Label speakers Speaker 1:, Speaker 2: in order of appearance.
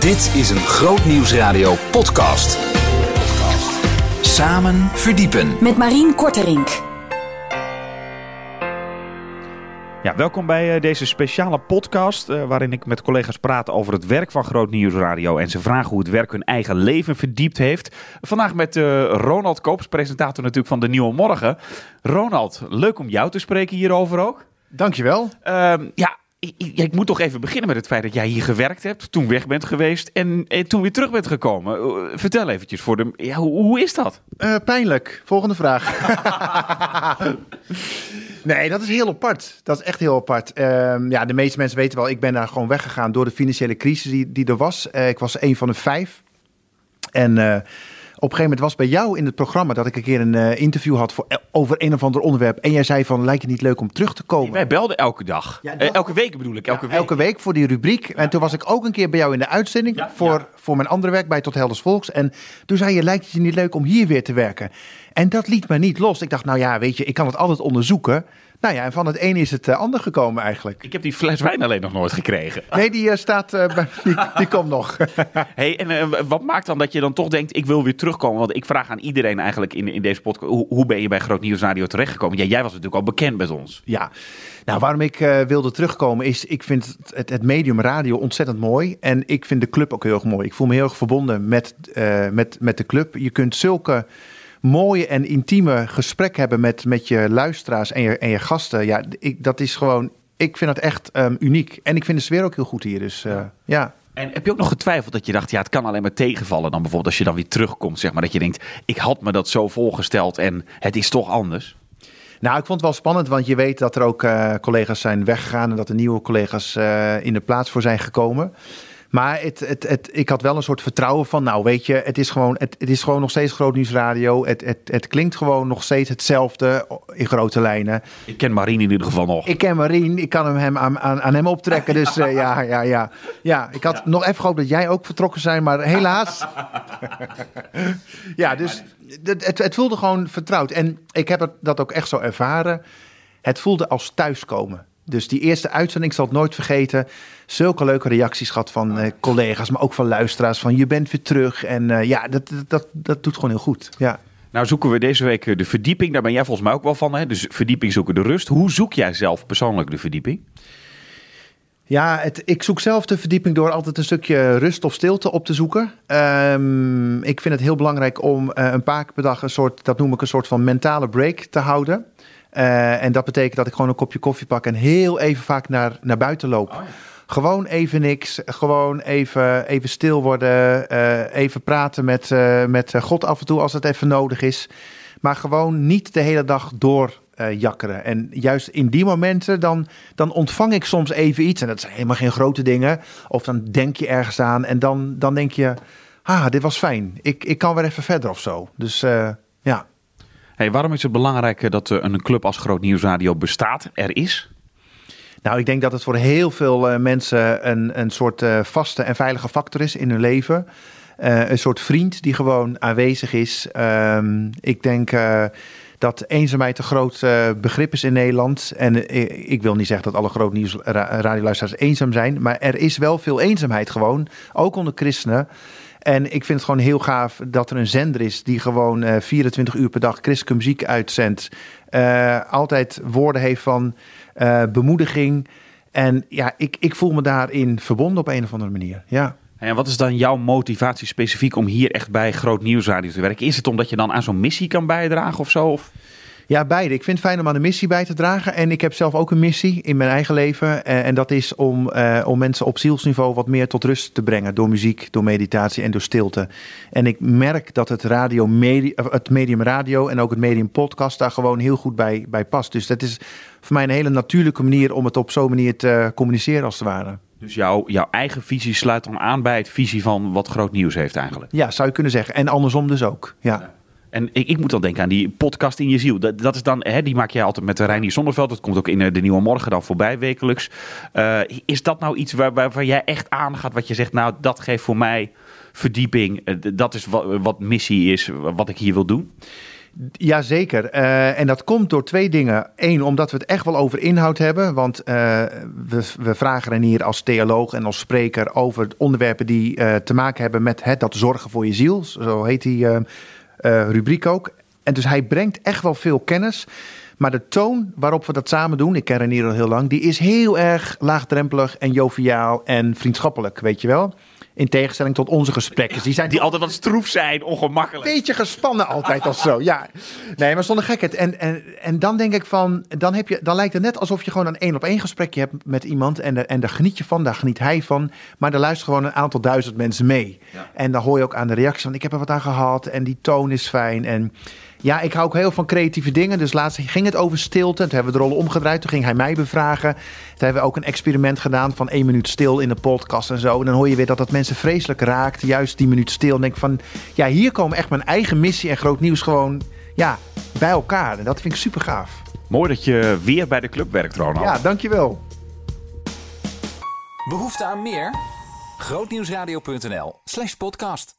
Speaker 1: Dit is een Groot Nieuwsradio podcast. Samen verdiepen.
Speaker 2: Met Marien Korterink.
Speaker 3: Ja, welkom bij eh, deze speciale podcast eh, waarin ik met collega's praat over het werk van Groot Nieuwsradio en ze vragen hoe het werk hun eigen leven verdiept heeft. Vandaag met eh, Ronald Koops, presentator natuurlijk van De Nieuwe Morgen. Ronald, leuk om jou te spreken hierover ook.
Speaker 4: Dankjewel.
Speaker 3: Ehm ja, ik, moet toch even beginnen met het feit dat jij hier gewerkt hebt, toen weg bent geweest en, en toen weer terug bent gekomen. Eh, vertel eventjes voor de... Ja, hoe, is dat?
Speaker 4: Eh, pijnlijk. Volgende vraag. nee, dat is heel apart. Dat is echt heel apart. Ehm, ja, de meeste mensen weten wel, ik ben daar gewoon weggegaan door de financiële crisis die, die er was. Eh, ik was een van de vijf. En een gegeven moment was bij jou in het programma dat ik een keer een eh, interview had voor, over een of ander onderwerp. En jij zei van, lijkt het niet leuk om terug te komen?
Speaker 3: Wij belden elke dag.
Speaker 4: Ja,
Speaker 3: Eh, elke week bedoel ik, elke
Speaker 4: Ja,
Speaker 3: week.
Speaker 4: elke week voor die rubriek. En toen was ik ook een keer bij jou in de uitzending voor, voor mijn andere werk bij Tot Helders Volks. En toen zei je, lijkt het je niet leuk om hier weer te werken? En dat liet me niet los. Ik dacht, nou ja, weet je, ik kan het altijd onderzoeken. Nou ja, en van het ene is het eh, ander gekomen eigenlijk.
Speaker 3: Ik heb die fles wijn alleen nog nooit gekregen.
Speaker 4: Nee, die eh, staat, eh, die, die komt nog.
Speaker 3: Hey, en wat maakt dan dat je dan toch denkt, ik wil weer terugkomen? Want ik vraag aan iedereen eigenlijk in, in deze podcast, hoe, hoe ben je bij Groot Nieuws Radio terechtgekomen? Ja, jij was natuurlijk al bekend met ons.
Speaker 4: Ja, nou waarom ik wilde terugkomen is, ik vind het, het, medium radio ontzettend mooi. En ik vind de club ook heel erg mooi. Ik voel me heel erg verbonden met, met, met de club. Je kunt zulke mooie en intieme gesprekken hebben met, met je luisteraars en je, en je gasten. Ja, ik, dat is gewoon, ik vind dat echt ehm, uniek. En ik vind de sfeer ook heel goed hier. Dus eh, ja.
Speaker 3: En heb je ook nog getwijfeld dat je dacht, ja, het kan alleen maar tegenvallen dan bijvoorbeeld als je dan weer terugkomt, zeg maar. Dat je denkt, ik had me dat zo voorgesteld en het is toch anders.
Speaker 4: Nou, ik vond het wel spannend, want je weet dat er ook eh, collega's zijn weggegaan en dat er nieuwe collega's eh, in de plaats voor zijn gekomen. Maar het, het, het, ik had wel een soort vertrouwen van, nou weet je, het is gewoon, het, het is gewoon nog steeds groot nieuwsradio. Het, het, het klinkt gewoon nog steeds hetzelfde in grote lijnen.
Speaker 3: Ik ken Marien in ieder geval nog.
Speaker 4: Ik ken Marien, ik kan hem, hem aan, aan, aan hem optrekken. Dus eh, ja, ja, ja. Ja, ik had nog even gehoopt dat jij ook vertrokken zijn, maar helaas. ja, dus het, het, het voelde gewoon vertrouwd. En ik heb het, dat ook echt zo ervaren. Het voelde als thuiskomen. Dus die eerste uitzending, ik zal het nooit vergeten. Zulke leuke reacties gehad van eh, collega's, maar ook van luisteraars. Van je bent weer terug. En eh, ja, dat, dat, dat, doet gewoon heel goed. Ja.
Speaker 3: Nou zoeken we deze week eh, de verdieping, daar ben jij volgens mij ook wel van. Hè? Dus verdieping zoeken de rust. Hoe zoek jij zelf persoonlijk de verdieping?
Speaker 4: Ja, het, ik zoek zelf de verdieping door altijd een stukje rust of stilte op te zoeken. Ehm, ik vind het heel belangrijk om een paar keer per dag een soort, dat noem ik een soort van mentale break te houden. Eh, en dat betekent dat ik gewoon een kopje koffie pak en heel even vaak naar, naar buiten loop. Gewoon even niks, gewoon even, even stil worden, eh, even praten met, eh, met God af en toe als het even nodig is. Maar gewoon niet de hele dag door eh, jakkeren. En juist in die momenten, dan, dan ontvang ik soms even iets. En dat zijn helemaal geen grote dingen. Of dan denk je ergens aan en dan, dan denk je... Ah, dit was fijn. Ik, ik kan weer even verder of zo. Dus ja.
Speaker 3: Hey, waarom is het belangrijk eh, dat eh, een club als Groot Nieuws Radio bestaat, er is?
Speaker 4: Nou, ik denk dat het voor heel veel eh, mensen een, een soort vaste en veilige factor is in hun leven. Een soort vriend die gewoon aanwezig is. Ehm, ik denk dat eenzaamheid een groot eh, begrip is in Nederland. En eh, ik wil niet zeggen dat alle groot nieuws ra- radioluisteraars eenzaam zijn. Maar er is wel veel eenzaamheid gewoon. Ook onder christenen. En ik vind het gewoon heel gaaf dat er een zender is die gewoon eh 24 uur per dag christelijke muziek uitzendt. Eh, altijd woorden heeft van eh, bemoediging. En ja, ik, ik voel me daarin verbonden op een of andere manier. Ja.
Speaker 3: En wat is dan jouw motivatie specifiek om hier echt bij Groot Nieuws Radio te werken? Is het omdat je dan aan zo'n missie kan bijdragen of zo? Of?
Speaker 4: Ja, beide. Ik vind het fijn om aan de missie bij te dragen. En ik heb zelf ook een missie in mijn eigen leven. Eh, en dat is om, eh, om mensen op zielsniveau wat meer tot rust te brengen. Door muziek, door meditatie en door stilte. En ik merk dat het, radio medi- of het medium radio en ook het medium podcast daar gewoon heel goed bij, bij past. Dus dat is voor mij een hele natuurlijke manier om het op zo'n manier te communiceren als het ware.
Speaker 3: Dus jouw, jouw eigen visie sluit dan aan bij het visie van wat Groot Nieuws heeft eigenlijk.
Speaker 4: Ja, zou je kunnen zeggen. En andersom dus ook. Ja.
Speaker 3: En ik, ik moet dan denken aan die podcast in je ziel. Dat, dat is dan, hè, die maak jij altijd met Reinier Zonneveld. Dat komt ook in eh, de Nieuwe Morgen dan voorbij wekelijks. Eh, is dat nou iets waar, waar, jij echt aangaat? Wat je zegt, nou dat geeft voor mij verdieping. Eh, dat is wat, wat missie is, wat ik hier wil doen.
Speaker 4: Jazeker. Uh, en dat komt door twee dingen. Eén, omdat we het echt wel over inhoud hebben. Want uh, we, we, vragen er hier als theoloog en als spreker over onderwerpen die uh, te maken hebben met het, dat zorgen voor je ziel. Zo heet die rubriek ook. En dus hij brengt echt wel veel kennis. Maar de toon waarop we dat samen doen, ik ken Renier al heel lang, die is heel erg laagdrempelig en joviaal en vriendschappelijk, weet je wel. In tegenstelling tot onze gesprekken. Die, zijn
Speaker 3: die altijd wat stroef zijn, ongemakkelijk.
Speaker 4: Een beetje gespannen altijd of zo. Ja. Nee, maar zonder gekheid. En, en, en dan denk ik van, dan, heb je, dan lijkt het net alsof je gewoon een één op één gesprekje hebt met iemand. En, de, en daar geniet je van, daar geniet hij van. Maar er luisteren gewoon een aantal duizend mensen mee. En dan hoor je ook aan de reactie van, ik heb er wat aan gehad. En die toon is fijn. En ja, ik hou ook heel van creatieve dingen. Dus laatst ging het over stilte. Toen hebben we de rollen omgedraaid. Toen ging hij mij bevragen. Toen hebben we ook een experiment gedaan van één minuut stil in de podcast en zo. En dan hoor je weer dat dat mensen vreselijk raakt. Juist die minuut stil. En denk van, ja, hier komen echt mijn eigen missie en groot nieuws gewoon ja, bij elkaar. En dat vind ik super gaaf.
Speaker 3: Mooi dat je weer bij de club werkt, Ronald.
Speaker 4: Ja, dankjewel.
Speaker 1: Behoefte aan meer? Grootnieuwsradio.nl slash podcast.